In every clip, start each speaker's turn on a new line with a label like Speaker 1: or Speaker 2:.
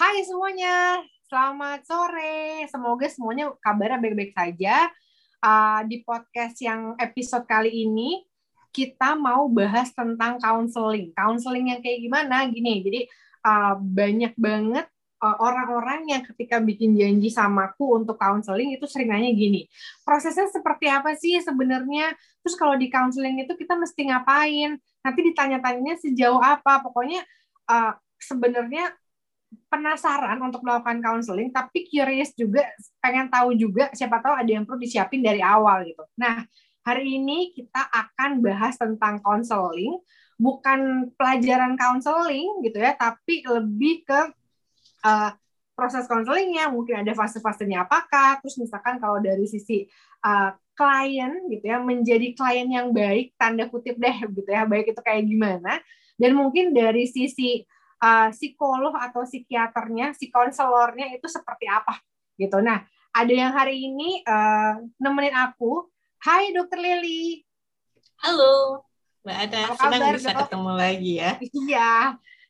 Speaker 1: Hai semuanya, selamat sore. Semoga semuanya kabarnya baik-baik saja. Uh, di podcast yang episode kali ini, kita mau bahas tentang counseling. Counseling yang kayak gimana? Gini, jadi uh, banyak banget orang-orang yang ketika bikin janji sama aku untuk counseling itu sering nanya gini, prosesnya seperti apa sih sebenarnya? Terus kalau di counseling itu kita mesti ngapain? Nanti ditanya-tanyanya sejauh apa? Pokoknya uh, sebenarnya penasaran untuk melakukan counseling, tapi curious juga, pengen tahu juga, siapa tahu ada yang perlu disiapin dari awal gitu. Nah, hari ini kita akan bahas tentang counseling, bukan pelajaran counseling gitu ya, tapi lebih ke uh, proses counselingnya, mungkin ada fase-fasenya apakah, terus misalkan kalau dari sisi uh, klien gitu ya, menjadi klien yang baik, tanda kutip deh gitu ya, baik itu kayak gimana, dan mungkin dari sisi uh, psikolog atau psikiaternya, si konselornya itu seperti apa gitu. Nah, ada yang hari ini uh, nemenin aku. Hai Dokter Lily.
Speaker 2: Halo, Mbak Ada. Senang bisa
Speaker 1: Dok?
Speaker 2: ketemu lagi ya.
Speaker 1: Iya.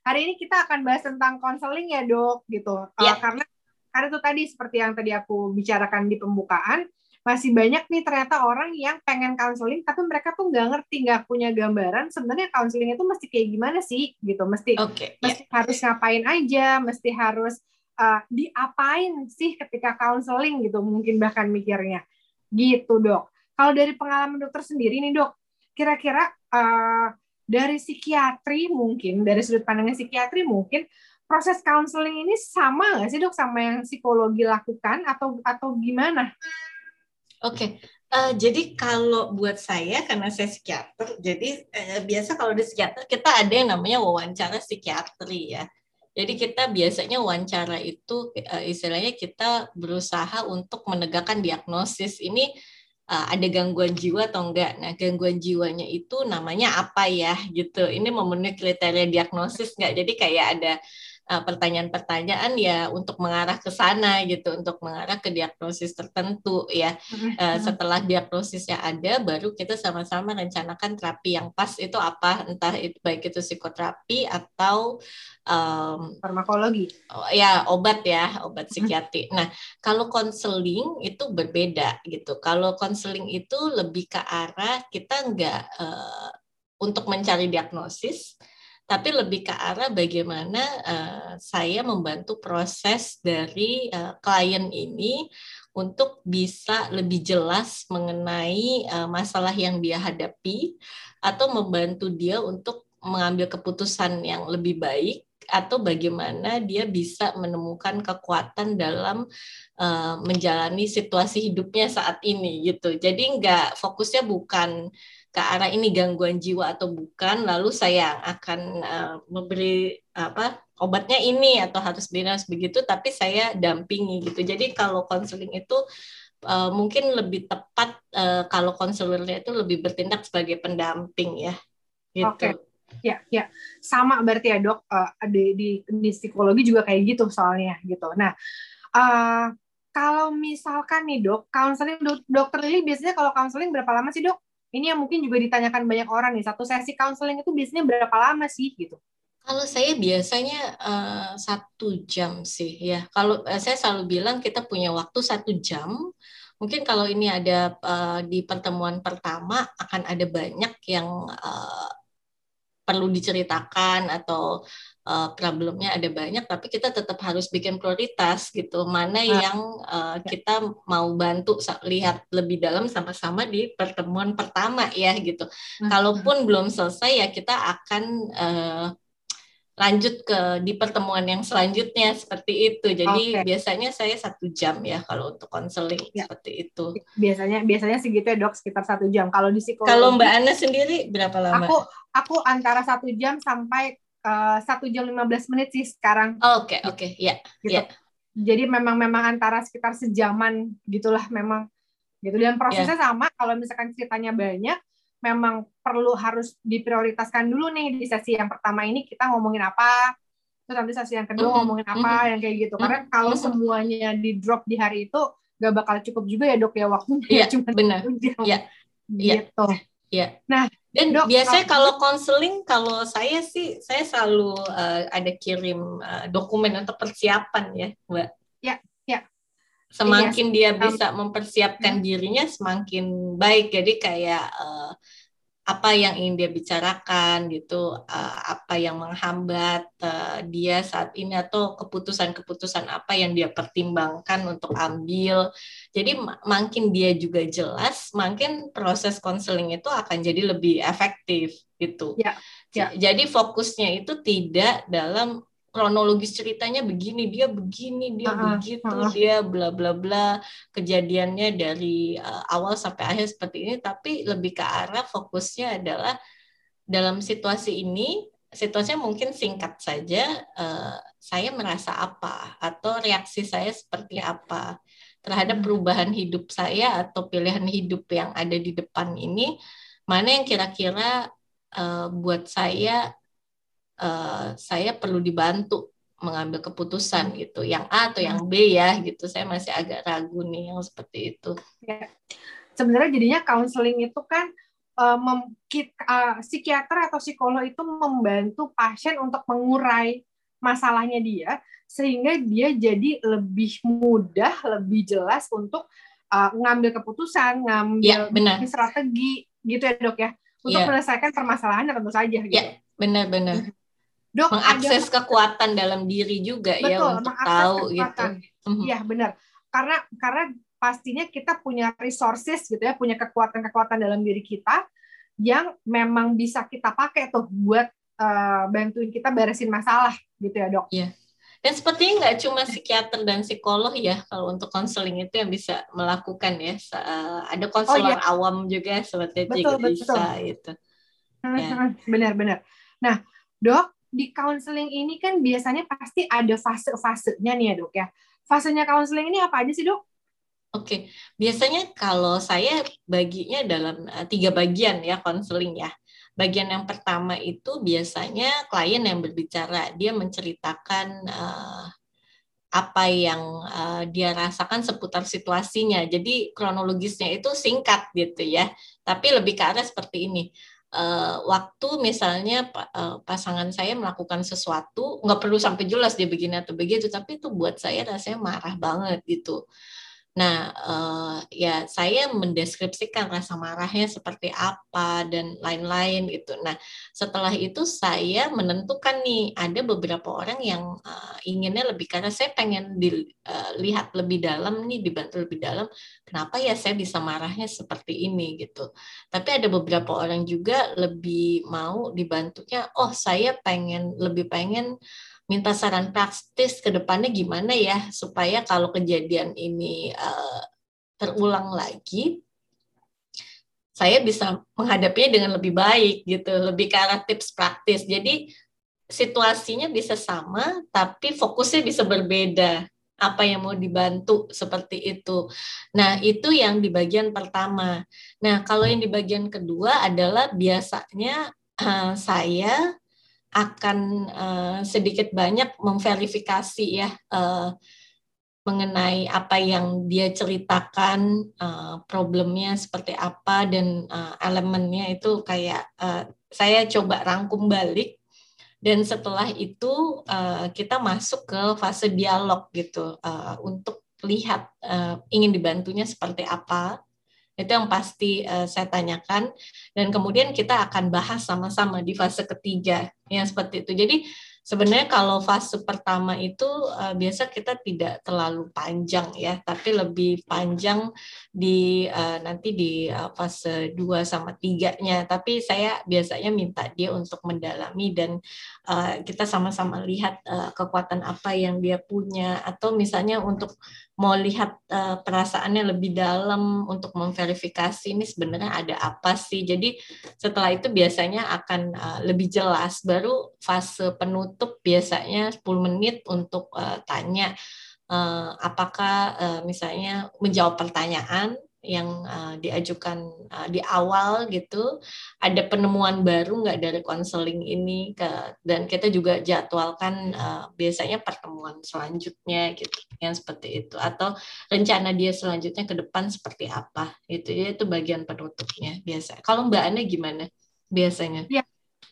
Speaker 1: Hari ini kita akan bahas tentang konseling ya, Dok, gitu. Uh,
Speaker 2: Iya.
Speaker 1: karena karena itu tadi seperti yang tadi aku bicarakan di pembukaan, masih banyak nih ternyata orang yang pengen counseling tapi mereka tuh nggak ngerti, nggak punya gambaran sebenarnya counseling itu mesti kayak gimana sih gitu. Mesti
Speaker 2: Oke, ya.
Speaker 1: mesti harus ngapain aja, mesti harus uh, diapain sih ketika counseling gitu, mungkin bahkan mikirnya. Gitu, Dok. Kalau dari pengalaman dokter sendiri nih, Dok, kira-kira uh, dari psikiatri mungkin, dari sudut pandangnya psikiatri mungkin proses counseling ini sama nggak sih, Dok, sama yang psikologi lakukan atau atau gimana?
Speaker 2: Oke. Eh, jadi kalau buat saya karena saya psikiater, jadi eh, biasa kalau di psikiater kita ada yang namanya wawancara psikiatri ya. Jadi kita biasanya wawancara itu eh, istilahnya kita berusaha untuk menegakkan diagnosis ini ada gangguan jiwa atau enggak. Nah, gangguan jiwanya itu namanya apa ya gitu. Ini memenuhi kriteria diagnosis enggak? Jadi kayak ada pertanyaan-pertanyaan ya untuk mengarah ke sana gitu, untuk mengarah ke diagnosis tertentu ya. Uh, setelah diagnosisnya ada, baru kita sama-sama rencanakan terapi yang pas itu apa, entah itu baik itu psikoterapi atau um,
Speaker 1: Farmakologi.
Speaker 2: oh, ya obat ya, obat psikiatri. Nah, kalau konseling itu berbeda gitu. Kalau konseling itu lebih ke arah kita nggak uh, untuk mencari diagnosis, tapi lebih ke arah bagaimana uh, saya membantu proses dari uh, klien ini untuk bisa lebih jelas mengenai uh, masalah yang dia hadapi atau membantu dia untuk mengambil keputusan yang lebih baik atau bagaimana dia bisa menemukan kekuatan dalam uh, menjalani situasi hidupnya saat ini gitu. Jadi nggak fokusnya bukan ke arah ini gangguan jiwa atau bukan, lalu saya akan uh, memberi apa obatnya ini atau harus harus begitu, tapi saya dampingi gitu. Jadi kalau konseling itu uh, mungkin lebih tepat uh, kalau konselornya itu lebih bertindak sebagai pendamping ya, gitu.
Speaker 1: Oke. Ya, ya, sama berarti ya dok. Di, di di psikologi juga kayak gitu soalnya gitu. Nah, uh, kalau misalkan nih dok, counseling dok, dokter Lili biasanya kalau counseling berapa lama sih dok? Ini yang mungkin juga ditanyakan banyak orang nih. Satu sesi counseling itu biasanya berapa lama sih gitu?
Speaker 2: Kalau saya biasanya uh, satu jam sih ya. Kalau uh, saya selalu bilang kita punya waktu satu jam. Mungkin kalau ini ada uh, di pertemuan pertama akan ada banyak yang uh, perlu diceritakan atau uh, problemnya ada banyak, tapi kita tetap harus bikin prioritas gitu. Mana yang uh, kita mau bantu lihat lebih dalam sama-sama di pertemuan pertama ya gitu. Kalaupun belum selesai ya kita akan uh, lanjut ke di pertemuan yang selanjutnya seperti itu. Jadi
Speaker 1: Oke.
Speaker 2: biasanya saya satu jam ya kalau untuk konseling
Speaker 1: Ya.
Speaker 2: seperti itu.
Speaker 1: Biasanya biasanya segitu ya dok, sekitar satu jam. Kalau di psikologi,
Speaker 2: Kalau Mbak Ana sendiri berapa lama?
Speaker 1: aku aku antara satu jam sampai eh, satu jam 15 menit sih sekarang.
Speaker 2: Oke oke ya
Speaker 1: Gitu.
Speaker 2: ya
Speaker 1: Jadi memang memang antara sekitar sejaman gitulah memang gitu dan prosesnya sama kalau misalkan ceritanya banyak memang perlu harus diprioritaskan dulu nih di sesi yang pertama ini kita ngomongin apa terus nanti sesi yang kedua
Speaker 2: Mhm,
Speaker 1: ngomongin apa yang kayak gitu karena kalau semuanya di drop di hari itu gak bakal cukup juga ya dok ya waktunya
Speaker 2: Iya,
Speaker 1: cuma
Speaker 2: benar.
Speaker 1: jam.
Speaker 2: Iya,
Speaker 1: gitu.
Speaker 2: Iya.
Speaker 1: Nah,
Speaker 2: Dan
Speaker 1: Dok,
Speaker 2: biasanya
Speaker 1: kalau-
Speaker 2: kalau konseling, kalau saya sih, saya selalu eh, ada kirim eh, dokumen untuk persiapan ya, Mbak.
Speaker 1: Ya, ya.
Speaker 2: Semakin dia
Speaker 1: um,
Speaker 2: bisa mempersiapkan dirinya, semakin baik. Jadi kayak eh, apa yang ingin dia bicarakan gitu, eh, apa yang menghambat eh, dia saat ini atau keputusan-keputusan apa yang dia pertimbangkan untuk ambil. Jadi ma- makin dia juga jelas, makin proses konseling itu akan jadi lebih efektif gitu.
Speaker 1: Ya, ya.
Speaker 2: Jadi fokusnya itu tidak dalam kronologis ceritanya begini, dia begini, dia
Speaker 1: Ah,
Speaker 2: begitu,
Speaker 1: ah.
Speaker 2: dia bla bla bla kejadiannya dari uh, awal sampai akhir seperti ini, tapi lebih ke arah fokusnya adalah dalam situasi ini, situasinya mungkin singkat saja, uh, saya merasa apa atau reaksi saya seperti apa terhadap
Speaker 1: Hmm.
Speaker 2: perubahan hidup saya atau pilihan hidup yang ada di depan ini, mana yang kira-kira uh, buat saya uh, saya perlu dibantu mengambil keputusan gitu, yang A atau yang B ya gitu, saya masih agak ragu nih yang seperti itu.
Speaker 1: sebenarnya jadinya counseling itu kan uh, mem- uh, psikiater atau psikolog itu membantu pasien untuk mengurai masalahnya dia sehingga dia jadi lebih mudah, lebih jelas untuk uh, ngambil keputusan, ngambil
Speaker 2: Ya, benar.
Speaker 1: strategi gitu ya dok ya untuk
Speaker 2: Iya.
Speaker 1: menyelesaikan permasalahannya tentu saja gitu.
Speaker 2: Ya, benar-benar.
Speaker 1: Dok
Speaker 2: Mengakses
Speaker 1: ada
Speaker 2: kekuatan dalam diri juga ya
Speaker 1: betul
Speaker 2: untuk
Speaker 1: mengakses
Speaker 2: tahu gitu.
Speaker 1: kekuatan.
Speaker 2: Mhm.
Speaker 1: Iya benar. Karena karena pastinya kita punya resources gitu ya, punya kekuatan-kekuatan dalam diri kita yang memang bisa kita pakai tuh buat eh, bantuin kita beresin masalah gitu ya dok.
Speaker 2: Dan sepertinya nggak cuma psikiater dan psikolog ya kalau untuk konseling itu yang bisa melakukan ya. Eh, Ada konselor
Speaker 1: iya.
Speaker 2: awam juga sepertinya
Speaker 1: Betul,
Speaker 2: juga
Speaker 1: betul.
Speaker 2: bisa gitu. Ya.
Speaker 1: Benar-benar. Nah dok di counseling ini kan biasanya pasti ada fase-fasenya nih ya dok ya. Fasenya counseling ini apa aja sih dok?
Speaker 2: Oke, biasanya kalau saya baginya dalam eh, tiga bagian ya konseling ya. Bagian yang pertama itu biasanya klien yang berbicara, dia menceritakan eh, apa yang eh, dia rasakan seputar situasinya. Jadi kronologisnya itu singkat gitu ya, tapi lebih ke arah seperti ini. Eh, waktu misalnya eh, pasangan saya melakukan sesuatu, nggak perlu sampai jelas dia begini atau begitu, tapi itu buat saya rasanya marah banget gitu. Nah, eh, ya saya mendeskripsikan rasa marahnya seperti apa dan lain-lain gitu. Nah, setelah itu saya menentukan nih ada beberapa orang yang eh, inginnya lebih karena saya pengen dilihat lebih dalam nih, dibantu lebih dalam. Kenapa ya saya bisa marahnya seperti ini gitu. Tapi ada beberapa orang juga lebih mau dibantunya. Oh, saya pengen lebih pengen minta saran praktis ke depannya gimana ya supaya kalau kejadian ini uh, terulang lagi saya bisa menghadapinya dengan lebih baik gitu lebih ke arah tips praktis. Jadi situasinya bisa sama tapi fokusnya bisa berbeda. Apa yang mau dibantu seperti itu. Nah itu yang di bagian pertama. Nah kalau yang di bagian kedua adalah biasanya uh, saya akan uh, sedikit banyak memverifikasi ya uh, mengenai apa yang dia ceritakan uh, problemnya seperti apa dan uh, elemennya itu kayak uh, saya coba rangkum balik dan setelah itu uh, kita masuk ke fase dialog gitu uh, untuk lihat uh, ingin dibantunya seperti apa itu yang pasti uh, saya tanyakan. Dan kemudian kita akan bahas sama-sama di fase ketiga. Yang seperti itu. Jadi sebenarnya kalau fase pertama itu uh, biasa kita tidak terlalu panjang ya. Tapi lebih panjang di uh, nanti di uh, fase 2 sama 3-nya tapi saya biasanya minta dia untuk mendalami dan uh, kita sama-sama lihat uh, kekuatan apa yang dia punya. Atau misalnya untuk mau lihat uh, perasaannya lebih dalam untuk memverifikasi ini sebenarnya ada apa sih. Jadi setelah itu biasanya akan uh, lebih jelas. Baru fase penutup biasanya 10 menit untuk uh, tanya uh, apakah uh, misalnya menjawab pertanyaan yang uh, diajukan uh, di awal gitu ada penemuan baru nggak dari konseling ini ke dan kita juga jadwalkan uh, biasanya pertemuan selanjutnya gitu yang seperti itu. Atau rencana dia selanjutnya ke depan seperti apa itu ya itu bagian penutupnya biasa. Kalau mbak Ana gimana biasanya?
Speaker 1: Ya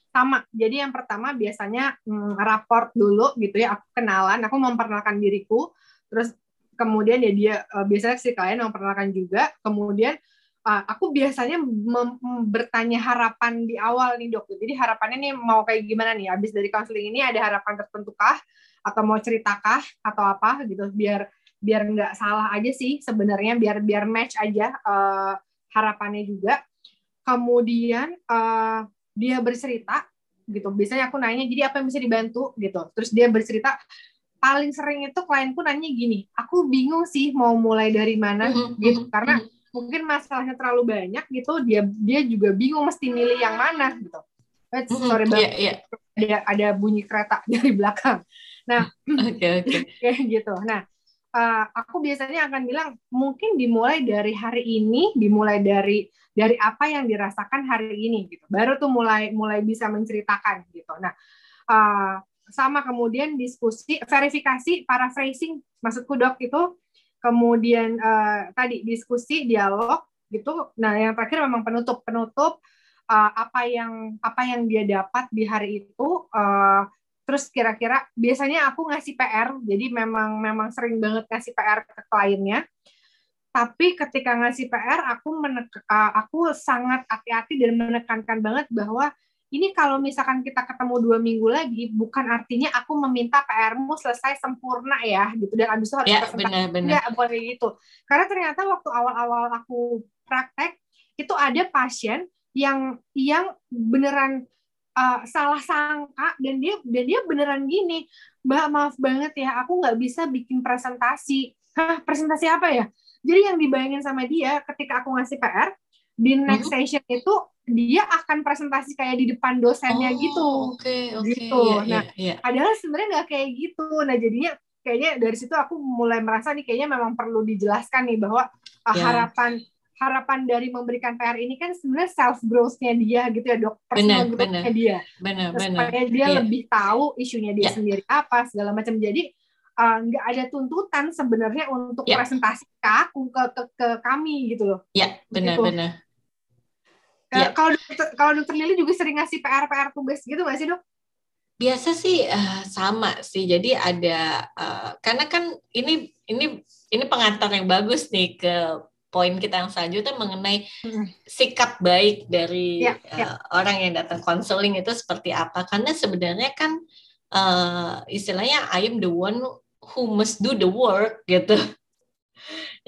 Speaker 1: sama. Jadi yang pertama biasanya mm, raport dulu gitu ya aku kenalan aku memperkenalkan diriku terus kemudian ya dia uh, biasanya si klien memperkenalkan juga kemudian uh, aku biasanya bertanya harapan di awal nih dok. Jadi harapannya nih mau kayak gimana nih? Habis dari konseling ini ada harapan tertentu kah? Atau mau ceritakah atau apa? Gitu. Biar biar nggak salah aja sih sebenarnya biar biar match aja uh, harapannya juga. Kemudian uh, dia bercerita gitu. Biasanya aku nanya jadi apa yang bisa dibantu? Gitu. Terus dia bercerita paling sering itu klienku nanya gini, aku bingung sih mau mulai dari mana mm-hmm. gitu mm-hmm, karena mm-hmm. mungkin masalahnya terlalu banyak gitu, dia dia juga bingung mesti milih yang mana gitu. Eh, mm-hmm. Sorry banget, yeah, yeah. ada ada bunyi kereta dari belakang. Nah, okay, okay. kayak gitu. Nah, uh, aku biasanya akan bilang mungkin dimulai dari hari ini, dimulai dari dari apa yang dirasakan hari ini gitu. Baru tuh mulai mulai bisa menceritakan gitu. Nah, uh, sama kemudian diskusi verifikasi paraphrasing maksudku dok itu. Kemudian uh, tadi diskusi dialog gitu. Nah yang terakhir memang penutup penutup uh, apa yang apa yang dia dapat di hari itu uh, terus kira-kira biasanya aku ngasih PR jadi memang memang sering banget ngasih PR ke kliennya. Tapi ketika ngasih PR aku menek, uh, aku sangat hati-hati dan menekankan banget bahwa ini kalau misalkan kita ketemu dua minggu lagi, bukan artinya aku meminta PR-mu selesai sempurna ya, gitu. Dan abis itu harus
Speaker 2: ya, benar, benar.
Speaker 1: Enggak, bukan kayak gitu. Karena ternyata waktu awal-awal aku praktek, itu ada pasien yang yang beneran uh, salah sangka dan dia dan dia beneran gini, Mbak maaf banget ya, aku nggak bisa bikin presentasi. Hah, presentasi apa ya? Jadi yang dibayangin sama dia ketika aku ngasih PR, di next hmm. session itu dia akan presentasi kayak di depan dosennya oh, gitu.
Speaker 2: Okay, okay,
Speaker 1: gitu. Yeah, nah, yeah, yeah. padahal sebenarnya nggak kayak gitu. Nah, jadinya kayaknya dari situ aku mulai merasa nih kayaknya memang perlu dijelaskan nih bahwa yeah. Iya. harapan harapan dari memberikan PR ini kan sebenarnya self growth-nya dia gitu ya dok personal growth-nya dia
Speaker 2: benar,
Speaker 1: benar. supaya dia yeah. lebih tahu isunya dia yeah. sendiri apa segala macam jadi eh, nggak uh, ada tuntutan sebenarnya untuk yeah. presentasi ke aku ke, ke ke kami gitu loh
Speaker 2: ya yeah, benar gitu. Benar
Speaker 1: Ya. Kalau dokter, kalau dokter Lili juga sering ngasih PR-PR tugas gitu nggak sih dok?
Speaker 2: Biasa sih uh, sama sih. Jadi ada uh, karena kan ini ini ini pengantar yang bagus nih ke poin kita yang selanjutnya mengenai sikap baik dari ya, ya. Uh, orang yang datang konseling itu seperti apa. Karena sebenarnya kan uh, istilahnya I am the one who must do the work gitu.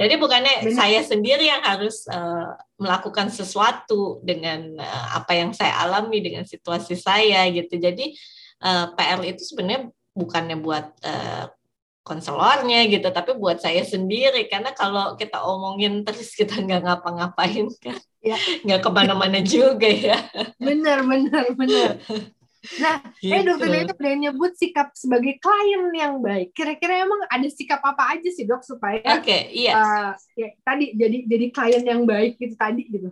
Speaker 2: Jadi bukannya Benar. saya sendiri yang harus uh, melakukan sesuatu dengan uh, apa yang saya alami dengan situasi saya gitu. Jadi uh, eh, PR itu sebenarnya bukannya buat uh, konselornya gitu, tapi buat saya sendiri karena kalau kita omongin terus kita nggak ngapa-ngapain kan, ya. nggak ke mana-mana juga ya.
Speaker 1: Benar, benar, benar. Nah, gitu. eh dokter itu udah nyebut sikap sebagai klien yang baik. Kira-kira emang ada sikap apa aja sih dok supaya
Speaker 2: Oke, okay, iya. Uh,
Speaker 1: ya, tadi jadi jadi klien yang baik gitu tadi gitu.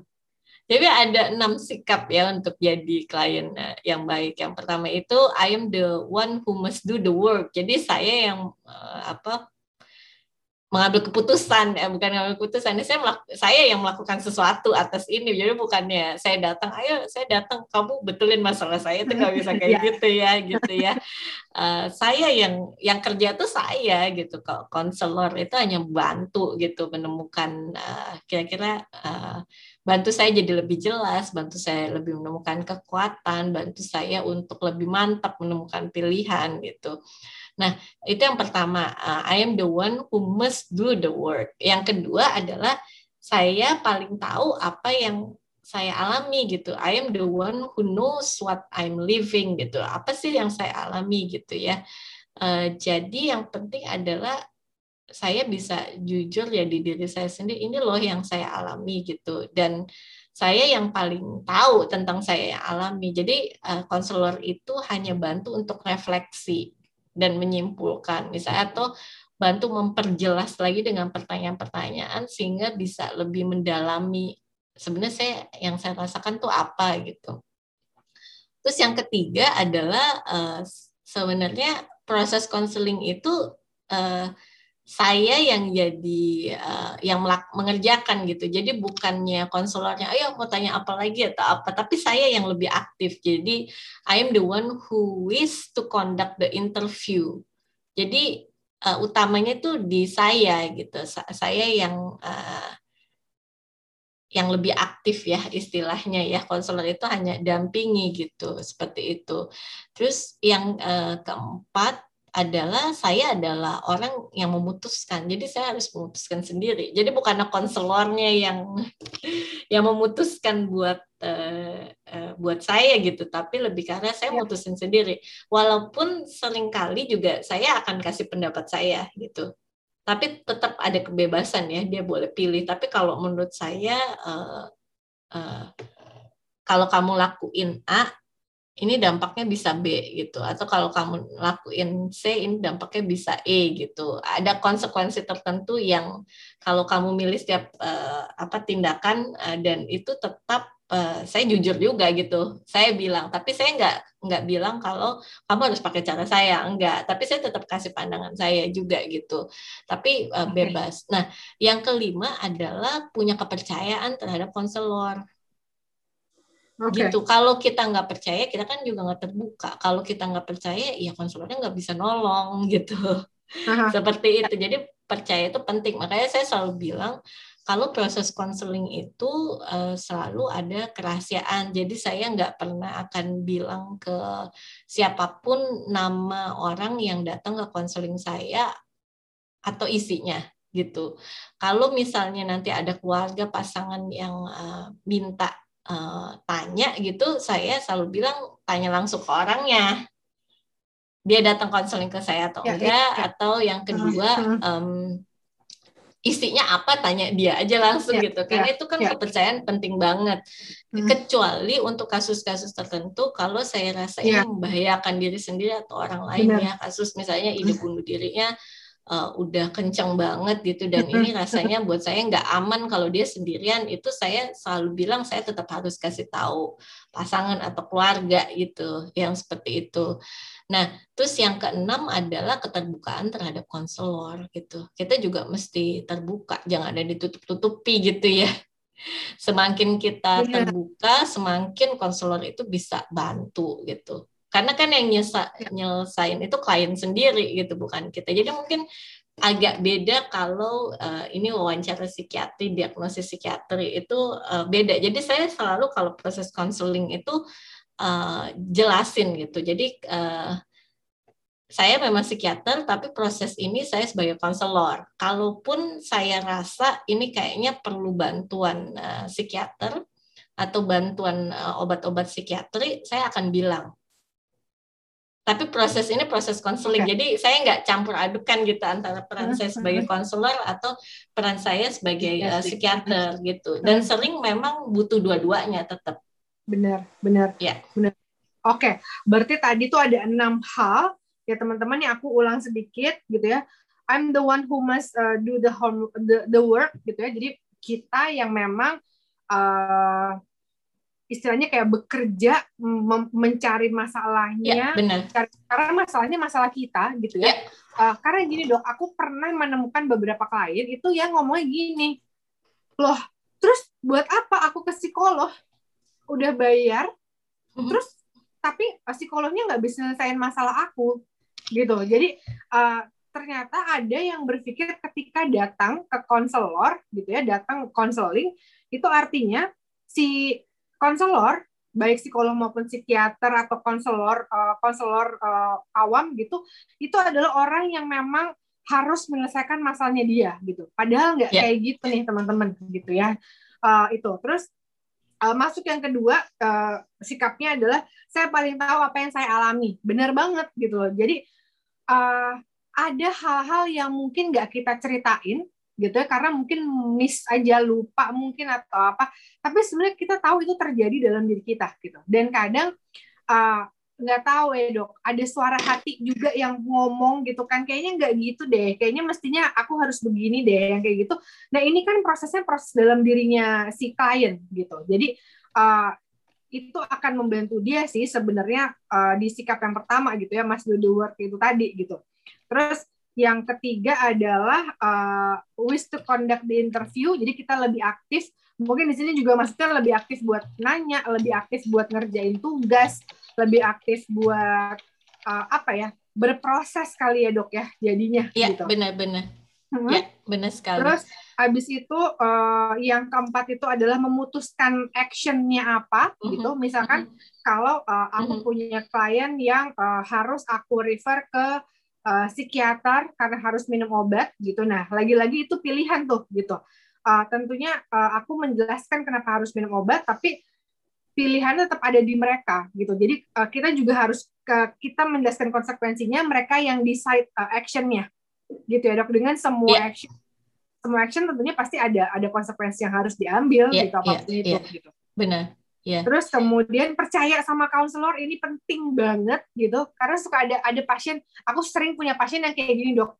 Speaker 2: Jadi ada enam sikap ya untuk jadi klien eh, yang baik. Yang pertama itu I am the one who must do the work. Jadi saya yang uh, apa mengambil keputusan ya bukan mengambil keputusan. Saya melak saya yang melakukan sesuatu atas ini. Jadi bukannya saya datang ayo saya datang kamu betulin masalah saya. Itu nggak bisa kayak yeah. gitu ya gitu ya. Uh, saya yang yang kerja tuh saya gitu. Kok konselor itu hanya bantu gitu menemukan uh, kira-kira uh, bantu saya jadi lebih jelas bantu saya lebih menemukan kekuatan bantu saya untuk lebih mantap menemukan pilihan gitu Nah, itu yang pertama, uh, I am the one who must do the work. Yang kedua adalah saya paling tahu apa yang saya alami gitu. I am the one who knows what I'm living gitu. Apa sih yang saya alami gitu ya. Uh, jadi yang penting adalah saya bisa jujur ya di diri saya sendiri. Ini loh yang saya alami gitu. Dan saya yang paling tahu tentang saya yang alami. Jadi konselor uh, itu hanya bantu untuk refleksi dan menyimpulkan misalnya atau bantu memperjelas lagi dengan pertanyaan-pertanyaan sehingga bisa lebih mendalami sebenarnya saya yang saya rasakan tuh apa gitu. Terus yang ketiga adalah uh, sebenarnya proses konseling itu uh, saya yang jadi uh, yang mengerjakan gitu. Jadi bukannya konselornya, ayo mau tanya apa lagi atau apa, tapi saya yang lebih aktif. Jadi I am the one who is to conduct the interview. Jadi uh, utamanya itu di saya gitu. Saya yang uh, yang lebih aktif ya istilahnya ya konselor itu hanya dampingi gitu seperti itu. Terus yang uh, keempat adalah saya adalah orang yang memutuskan. Jadi saya harus memutuskan sendiri. Jadi bukan konselornya yang yang memutuskan buat uh, uh, buat saya gitu, tapi lebih karena saya ya. mutusin sendiri. Walaupun sering kali juga saya akan kasih pendapat saya gitu. Tapi tetap ada kebebasan ya, dia boleh pilih. Tapi kalau menurut saya uh, uh, kalau kamu lakuin A, ini dampaknya bisa B gitu. Atau kalau kamu lakuin C ini dampaknya bisa E gitu. Ada konsekuensi tertentu yang kalau kamu milih setiap uh, apa tindakan uh, dan itu tetap uh, saya jujur juga gitu. Saya bilang tapi saya nggak nggak bilang kalau kamu harus pakai cara saya. Enggak tapi saya tetap kasih pandangan saya juga gitu. Tapi uh, bebas. Nah yang kelima adalah punya kepercayaan terhadap konselor Okay. gitu. Kalau kita nggak percaya, kita kan juga nggak terbuka. Kalau kita nggak percaya, ya konselornya nggak bisa nolong gitu. Aha. Seperti itu. Jadi percaya itu penting. Makanya saya selalu bilang kalau proses konseling itu uh, selalu ada kerahasiaan. Jadi saya nggak pernah akan bilang ke siapa pun nama orang yang datang ke konseling saya atau isinya gitu. Kalau misalnya nanti ada keluarga pasangan yang uh, minta uh, tanya gitu, saya selalu bilang tanya langsung ke orangnya. Dia datang konseling ke saya atau ya, enggak, ya, ya. atau yang kedua um, isinya apa tanya dia aja langsung ya, gitu. Karena ya, itu kan ya. kepercayaan penting banget. Hmm. Kecuali untuk kasus-kasus tertentu kalau saya rasa ya. ini membahayakan diri sendiri atau orang lain Benar. ya. Kasus misalnya ide bunuh dirinya uh, udah kenceng banget gitu dan ini rasanya buat saya nggak aman kalau dia sendirian itu saya selalu bilang saya tetap harus kasih tahu pasangan atau keluarga gitu yang seperti itu. Nah, terus yang keenam adalah keterbukaan terhadap konselor gitu. Kita juga mesti terbuka, jangan ada ditutup-tutupi gitu ya. Semakin kita iya. terbuka, semakin konselor itu bisa bantu gitu karena kan yang nyesa, nyelesain itu klien sendiri gitu bukan kita. Jadi mungkin agak beda kalau uh, ini wawancara psikiatri diagnosis psikiatri itu uh, beda. Jadi saya selalu kalau proses konseling itu uh, jelasin gitu. Jadi uh, saya memang psikiater, tapi proses ini saya sebagai konselor. Kalaupun saya rasa ini kayaknya perlu bantuan uh, psikiater atau bantuan uh, obat-obat psikiatri, saya akan bilang tapi proses ini proses konseling. Okay. Jadi saya nggak campur adukan gitu antara peran saya sebagai konselor atau peran saya sebagai uh, psikiater gitu. Dan sering memang butuh dua-duanya tetap.
Speaker 1: Benar, benar. Ya. Benar. Oke, berarti tadi tuh ada enam hal ya teman-teman yang aku ulang sedikit gitu ya. I'm the one who must uh, do the home the, the work gitu ya. Jadi kita yang memang uh, istilahnya kayak bekerja mencari masalahnya
Speaker 2: ya, benar.
Speaker 1: karena masalahnya masalah kita gitu ya, ya. Uh, karena gini dok aku pernah menemukan beberapa klien itu yang ngomongnya gini loh terus buat apa aku ke psikolog udah bayar hmm. terus tapi psikolognya nggak bisa nyelesain masalah aku gitu jadi uh, ternyata ada yang berpikir ketika datang ke konselor gitu ya datang konseling itu artinya si konselor baik psikolog maupun psikiater atau konselor uh, konselor uh, awam gitu itu adalah orang yang memang harus menyelesaikan masalahnya dia gitu. Padahal nggak yeah. kayak gitu nih teman-teman gitu ya. Uh, itu. Terus uh, masuk yang kedua uh, sikapnya adalah saya paling tahu apa yang saya alami. Benar banget gitu loh. Jadi uh, ada hal-hal yang mungkin nggak kita ceritain gitu ya karena mungkin miss aja lupa mungkin atau apa. Tapi sebenarnya kita tahu itu terjadi dalam diri kita gitu. Dan kadang uh, nggak tahu ya dok ada suara hati juga yang ngomong gitu kan. Kayaknya nggak gitu deh. Kayaknya mestinya aku harus begini deh yang kayak gitu. Nah ini kan prosesnya proses dalam dirinya si klien gitu. Jadi uh, itu akan membantu dia sih sebenarnya uh, di sikap yang pertama gitu ya mas do the work itu tadi gitu. Terus yang ketiga adalah uh, wish to conduct the interview jadi kita lebih aktif mungkin di sini juga maksudnya lebih aktif buat nanya, lebih aktif buat ngerjain tugas, lebih aktif buat uh, apa ya berproses kali ya dok ya jadinya.
Speaker 2: Iya gitu. benar-benar. Hmm. Ya benar sekali.
Speaker 1: Terus habis itu uh, yang keempat itu adalah memutuskan actionnya apa mm-hmm. gitu. Misalkan mm-hmm. kalau uh, aku mm-hmm. punya klien yang uh, harus aku refer ke uh, psikiater karena harus minum obat gitu. Nah lagi-lagi itu pilihan tuh gitu uh, tentunya uh, aku menjelaskan kenapa harus minum obat, tapi pilihan tetap ada di mereka gitu. Jadi uh, kita juga harus ke, kita menjelaskan konsekuensinya, mereka yang decide uh, actionnya, gitu ya dok. Dengan semua yeah. action, semua action tentunya pasti ada ada konsekuensi yang harus diambil yeah, gitu apa pun yeah, itu yeah. gitu.
Speaker 2: Benar. Yeah.
Speaker 1: Terus kemudian percaya sama konselor ini penting banget gitu karena suka ada ada pasien aku sering punya pasien yang kayak gini dok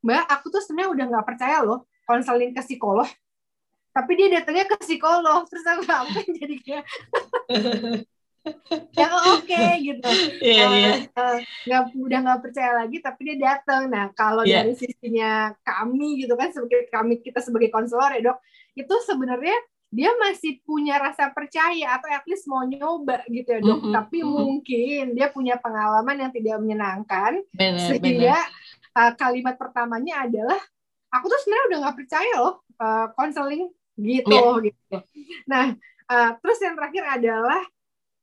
Speaker 1: mbak aku tuh sebenarnya udah nggak percaya loh konseling ke psikolog tapi dia datangnya ke psikolog terus aku ngapain jadi kayak ya oke okay, gitu yeah, uh, yeah. Uh, nggak udah nggak percaya lagi tapi dia datang nah kalau yeah. dari sisinya kami gitu kan sebagai kami kita sebagai konselor ya dok itu sebenarnya dia masih punya rasa percaya atau at least mau nyoba gitu ya dok mm -hmm. tapi mm -hmm. mungkin dia punya pengalaman yang tidak menyenangkan bener, sehingga bener. Uh, kalimat pertamanya adalah aku tuh sebenarnya udah nggak percaya loh konseling uh, gitu yeah. gitu. Nah, uh, terus yang terakhir adalah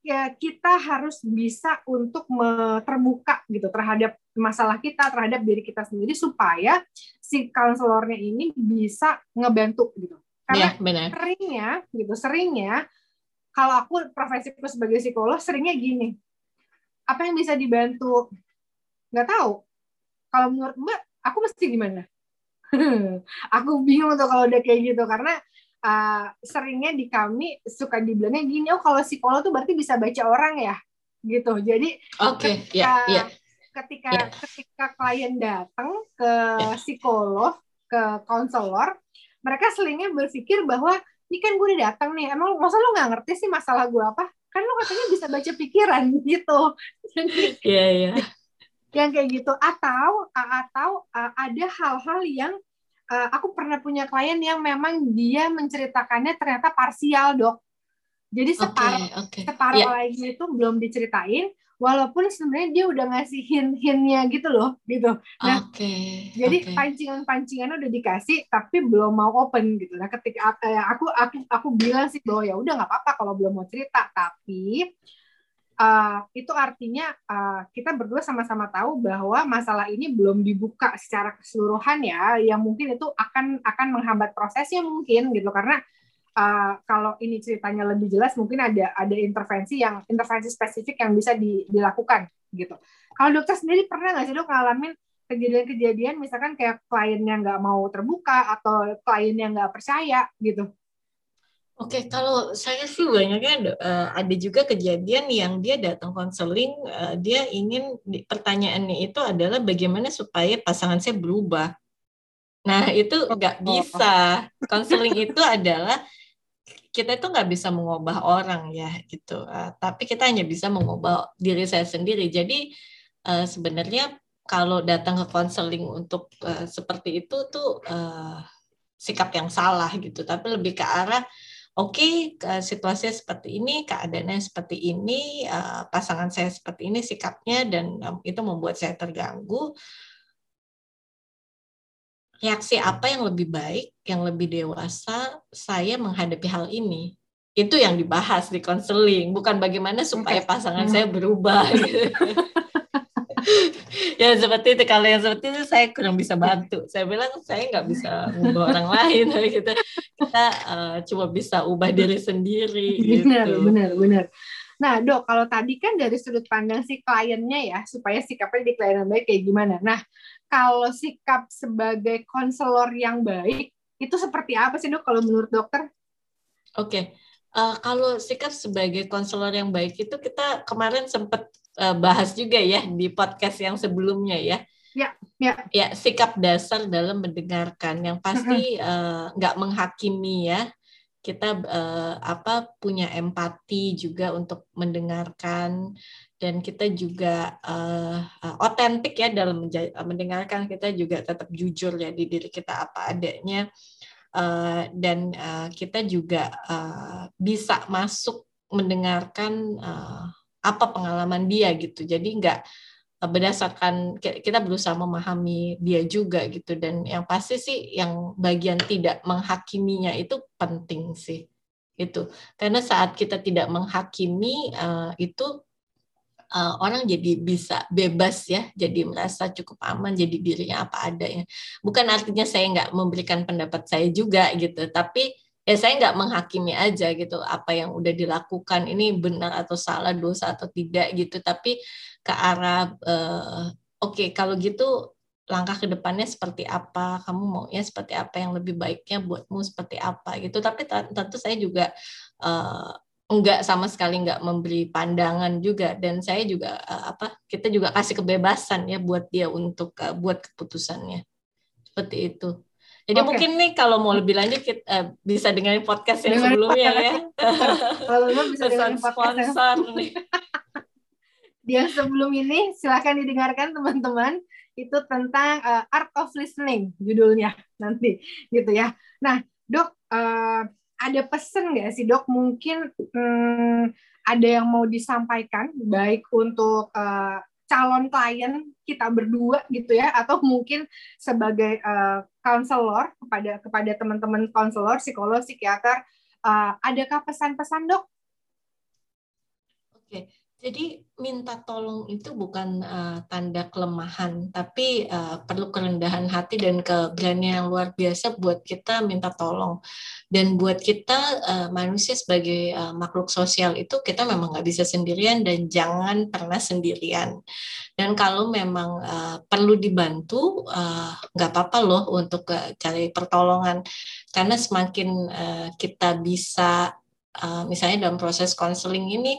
Speaker 1: ya kita harus bisa untuk terbuka gitu terhadap masalah kita, terhadap diri kita sendiri supaya si konselornya ini bisa ngebantu gitu. Karena yeah, benar. seringnya gitu, seringnya kalau aku profesiku sebagai psikolog seringnya gini. Apa yang bisa dibantu? Nggak tahu. Kalau menurut Mbak, aku mesti gimana? aku bingung tuh kalau udah kayak gitu karena uh, seringnya di kami suka dibilangnya gini oh kalau psikolog tuh berarti bisa baca orang ya gitu jadi
Speaker 2: okay. ketika yeah, yeah.
Speaker 1: ketika yeah. ketika klien datang ke yeah. psikolog ke konselor mereka seringnya berpikir bahwa ini kan gue udah datang nih emang masa lo nggak ngerti sih masalah gue apa? Kan lo katanya bisa baca pikiran gitu.
Speaker 2: Iya yeah, iya. Yeah
Speaker 1: yang kayak gitu. Atau atau ada hal-hal yang uh, aku pernah punya klien yang memang dia menceritakannya ternyata parsial dok. Jadi separuh okay, okay. separuh yeah. lagi itu belum diceritain walaupun sebenarnya dia udah ngasih hint-hintnya gitu loh gitu. Nah okay, jadi okay. pancingan-pancingannya udah dikasih tapi belum mau open gitu. Nah ketika uh, aku aku aku bilang sih bahwa ya udah nggak apa-apa kalau belum mau cerita. Tapi uh, itu artinya uh, kita berdua sama-sama tahu bahwa masalah ini belum dibuka secara keseluruhan ya, yang mungkin itu akan akan menghambat prosesnya mungkin gitu. Karena uh, kalau ini ceritanya lebih jelas mungkin ada ada intervensi yang intervensi spesifik yang bisa di, dilakukan gitu. Kalau dokter sendiri pernah nggak sih dok ngalamin kejadian-kejadian misalkan kayak kliennya nggak mau terbuka atau kliennya nggak percaya gitu?
Speaker 2: Oke, kalau saya sih banyaknya uh, ada juga kejadian yang dia datang konseling, uh, dia ingin pertanyaannya itu adalah bagaimana supaya pasangan saya berubah. Nah itu nggak bisa. Konseling itu adalah kita itu nggak bisa mengubah orang ya gitu, uh, tapi kita hanya bisa mengubah diri saya sendiri. Jadi uh, sebenarnya kalau datang ke konseling untuk uh, seperti itu tuh uh, sikap yang salah gitu, tapi lebih ke arah oke okay, situasinya seperti ini, keadaannya seperti ini, uh, pasangan saya seperti ini sikapnya dan um, itu membuat saya terganggu. Reaksi apa yang lebih baik, yang lebih dewasa saya menghadapi hal ini? Itu yang dibahas di konseling, bukan bagaimana supaya pasangan saya berubah. Gitu. ya seperti itu kalau yang seperti itu saya kurang bisa bantu saya bilang saya nggak bisa mengubah orang lain gitu kita uh, cuma bisa ubah diri sendiri
Speaker 1: benar gitu. benar benar nah dok kalau tadi kan dari sudut pandang si kliennya ya supaya sikapnya di klien yang baik kayak gimana nah kalau sikap sebagai konselor yang baik itu seperti apa sih dok kalau menurut dokter
Speaker 2: oke okay. Uh, kalau sikap sebagai konselor yang baik itu kita kemarin sempat uh, bahas juga ya di podcast yang sebelumnya ya.
Speaker 1: Ya, ya.
Speaker 2: Ya, sikap dasar dalam mendengarkan yang pasti nggak uh, menghakimi ya. Kita uh, apa punya empati juga untuk mendengarkan dan kita juga otentik uh, ya dalam mendengarkan kita juga tetap jujur ya di diri kita apa adanya uh, dan uh, kita juga uh, bisa masuk mendengarkan uh, apa pengalaman dia gitu. Jadi nggak berdasarkan kita berusaha memahami dia juga gitu dan yang pasti sih yang bagian tidak menghakiminya itu penting sih itu karena saat kita tidak menghakimi uh, itu uh, orang jadi bisa bebas ya, jadi merasa cukup aman, jadi dirinya apa adanya. Bukan artinya saya nggak memberikan pendapat saya juga gitu, tapi ya saya nggak menghakimi aja gitu apa yang udah dilakukan ini benar atau salah, dosa atau tidak gitu, tapi ke arah uh, oke okay, kalau gitu langkah ke depannya seperti apa, kamu maunya seperti apa? Yang lebih baiknya buatmu seperti apa? Gitu. Tapi tentu saya juga uh, enggak sama sekali enggak memberi pandangan juga. Dan saya juga uh, apa kita juga kasih kebebasan ya buat dia untuk uh, buat keputusannya. Seperti itu jadi okay. mungkin nih kalau mau lebih lanjut kita uh, bisa dengerin podcast yang dengerin sebelumnya podcast. ya.
Speaker 1: Kalau bisa dengerin podcast sponsor nih. Yang sebelum ini silahkan didengarkan teman-teman. Itu tentang uh, art of listening judulnya nanti gitu ya. Nah dok uh, ada pesan nggak sih dok? Mungkin hmm, ada yang mau disampaikan baik untuk uh, calon klien kita berdua gitu ya atau mungkin sebagai konselor uh, kepada kepada teman-teman konselor psikolog psikiater uh, adakah pesan-pesan dok?
Speaker 2: Oke, jadi minta tolong itu bukan uh, tanda kelemahan, tapi uh, perlu kerendahan hati dan keberanian yang luar biasa buat kita minta tolong. Dan buat kita uh, manusia sebagai uh, makhluk sosial itu kita memang nggak bisa sendirian dan jangan pernah sendirian. Dan kalau memang uh, perlu dibantu, nggak uh, apa-apa loh untuk uh, cari pertolongan, karena semakin uh, kita bisa, uh, misalnya dalam proses konseling ini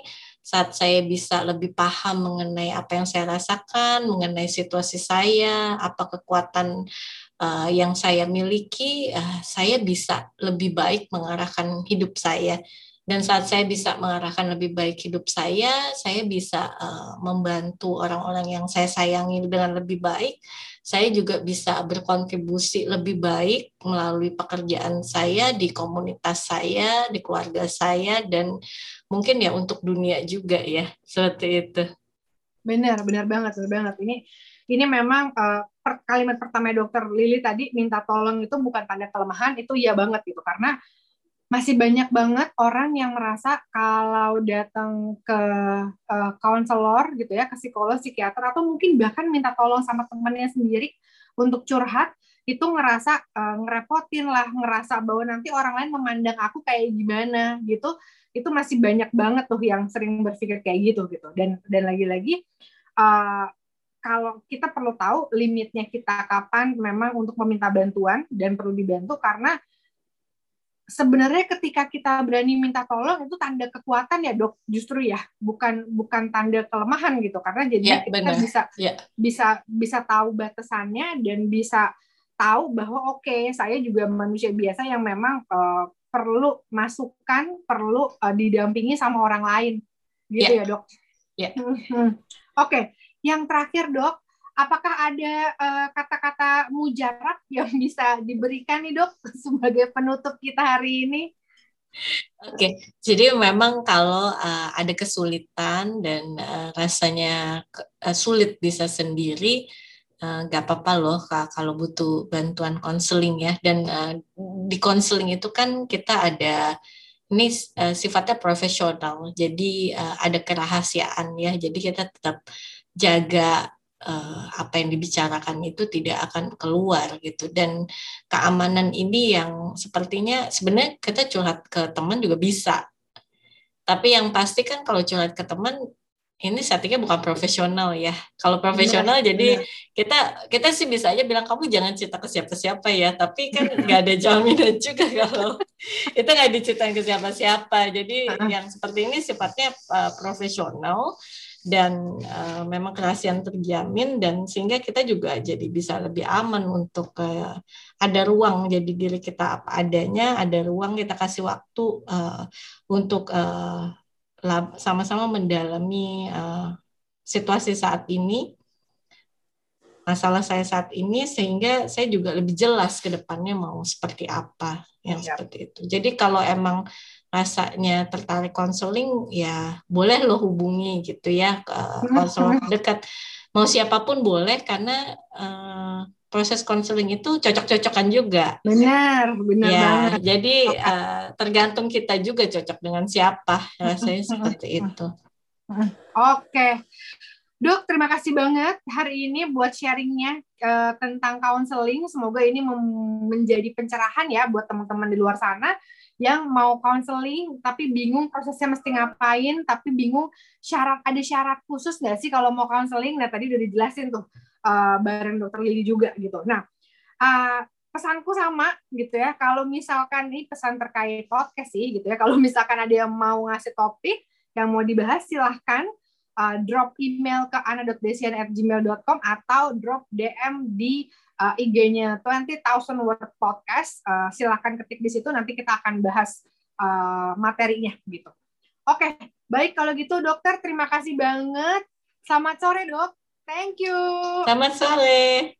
Speaker 2: saat saya bisa lebih paham mengenai apa yang saya rasakan, mengenai situasi saya, apa kekuatan uh, yang saya miliki, uh, saya bisa lebih baik mengarahkan hidup saya. Dan saat saya bisa mengarahkan lebih baik hidup saya, saya bisa uh, membantu orang-orang yang saya sayangi dengan lebih baik. Saya juga bisa berkontribusi lebih baik melalui pekerjaan saya di komunitas saya, di keluarga saya, dan mungkin ya untuk dunia juga ya seperti itu.
Speaker 1: Benar, benar banget, benar banget. Ini ini memang uh, per, kalimat pertama dokter Lili tadi minta tolong itu bukan tanda kelemahan, itu ya banget gitu karena masih banyak banget orang yang merasa kalau datang ke konselor uh, gitu ya, ke psikolog, psikiater atau mungkin bahkan minta tolong sama temannya sendiri untuk curhat itu ngerasa uh, ngerepotin lah, ngerasa bahwa nanti orang lain memandang aku kayak gimana gitu. Itu masih banyak banget tuh yang sering berpikir kayak gitu gitu. Dan dan lagi-lagi uh, kalau kita perlu tahu limitnya kita kapan memang untuk meminta bantuan dan perlu dibantu karena sebenarnya ketika kita berani minta tolong itu tanda kekuatan ya dok justru ya bukan bukan tanda kelemahan gitu karena jadi ya, kita bener. bisa ya. bisa bisa tahu batasannya dan bisa tahu bahwa oke okay, saya juga manusia biasa yang memang uh, perlu masukan, perlu uh, didampingi sama orang lain, gitu yeah. ya dok.
Speaker 2: Yeah.
Speaker 1: Oke, okay. yang terakhir dok, apakah ada uh, kata-kata mujarab yang bisa diberikan nih dok sebagai penutup kita hari ini?
Speaker 2: Oke, okay. jadi memang kalau uh, ada kesulitan dan uh, rasanya uh, sulit bisa sendiri, Eh, nggak uh, apa-apa loh kalau butuh bantuan konseling ya dan uh, di konseling itu kan kita ada ini uh, sifatnya profesional jadi uh, ada kerahasiaan ya jadi kita tetap jaga uh, apa yang dibicarakan itu tidak akan keluar gitu dan keamanan ini yang sepertinya sebenarnya kita curhat ke teman juga bisa tapi yang pasti kan kalau curhat ke teman ini settingnya bukan profesional ya. Kalau profesional benar, jadi benar. kita kita sih bisa aja bilang kamu jangan cerita ke siapa-siapa ya. Tapi kan nggak ada jaminan juga kalau itu nggak diceritain ke siapa-siapa. Jadi uh -huh. yang seperti ini sifatnya uh, profesional dan uh, memang kerahasiaan terjamin dan sehingga kita juga jadi bisa lebih aman untuk uh, ada ruang jadi diri kita apa adanya ada ruang kita kasih waktu uh, untuk uh, sama-sama mendalami uh, situasi saat ini masalah saya saat ini sehingga saya juga lebih jelas ke depannya mau seperti apa yang ya. seperti itu jadi kalau emang rasanya tertarik konseling ya boleh lo hubungi gitu ya ke konselor dekat mau siapa pun boleh karena uh, proses konseling itu cocok-cocokan juga.
Speaker 1: Benar benar ya,
Speaker 2: banget. jadi uh, tergantung kita juga cocok dengan siapa. Rasanya seperti itu.
Speaker 1: Oke. Dok, terima kasih banget hari ini buat sharingnya uh, tentang counseling. Semoga ini menjadi pencerahan ya buat teman-teman di luar sana yang mau counseling tapi bingung prosesnya mesti ngapain tapi bingung syarat ada syarat khusus nggak sih kalau mau counseling? Nah tadi udah dijelasin tuh uh, bareng dokter Lili juga gitu. Nah uh, pesanku sama gitu ya kalau misalkan ini pesan terkait podcast sih gitu ya kalau misalkan ada yang mau ngasih topik yang mau dibahas silahkan uh, drop email ke ana.desian@gmail.com atau drop DM di uh, IG-nya 20,000 word podcast. Uh, silahkan ketik di situ nanti kita akan bahas uh, materinya gitu. Oke, baik kalau gitu dokter terima kasih banget. Selamat sore dok. Thank you.
Speaker 2: Selamat sore.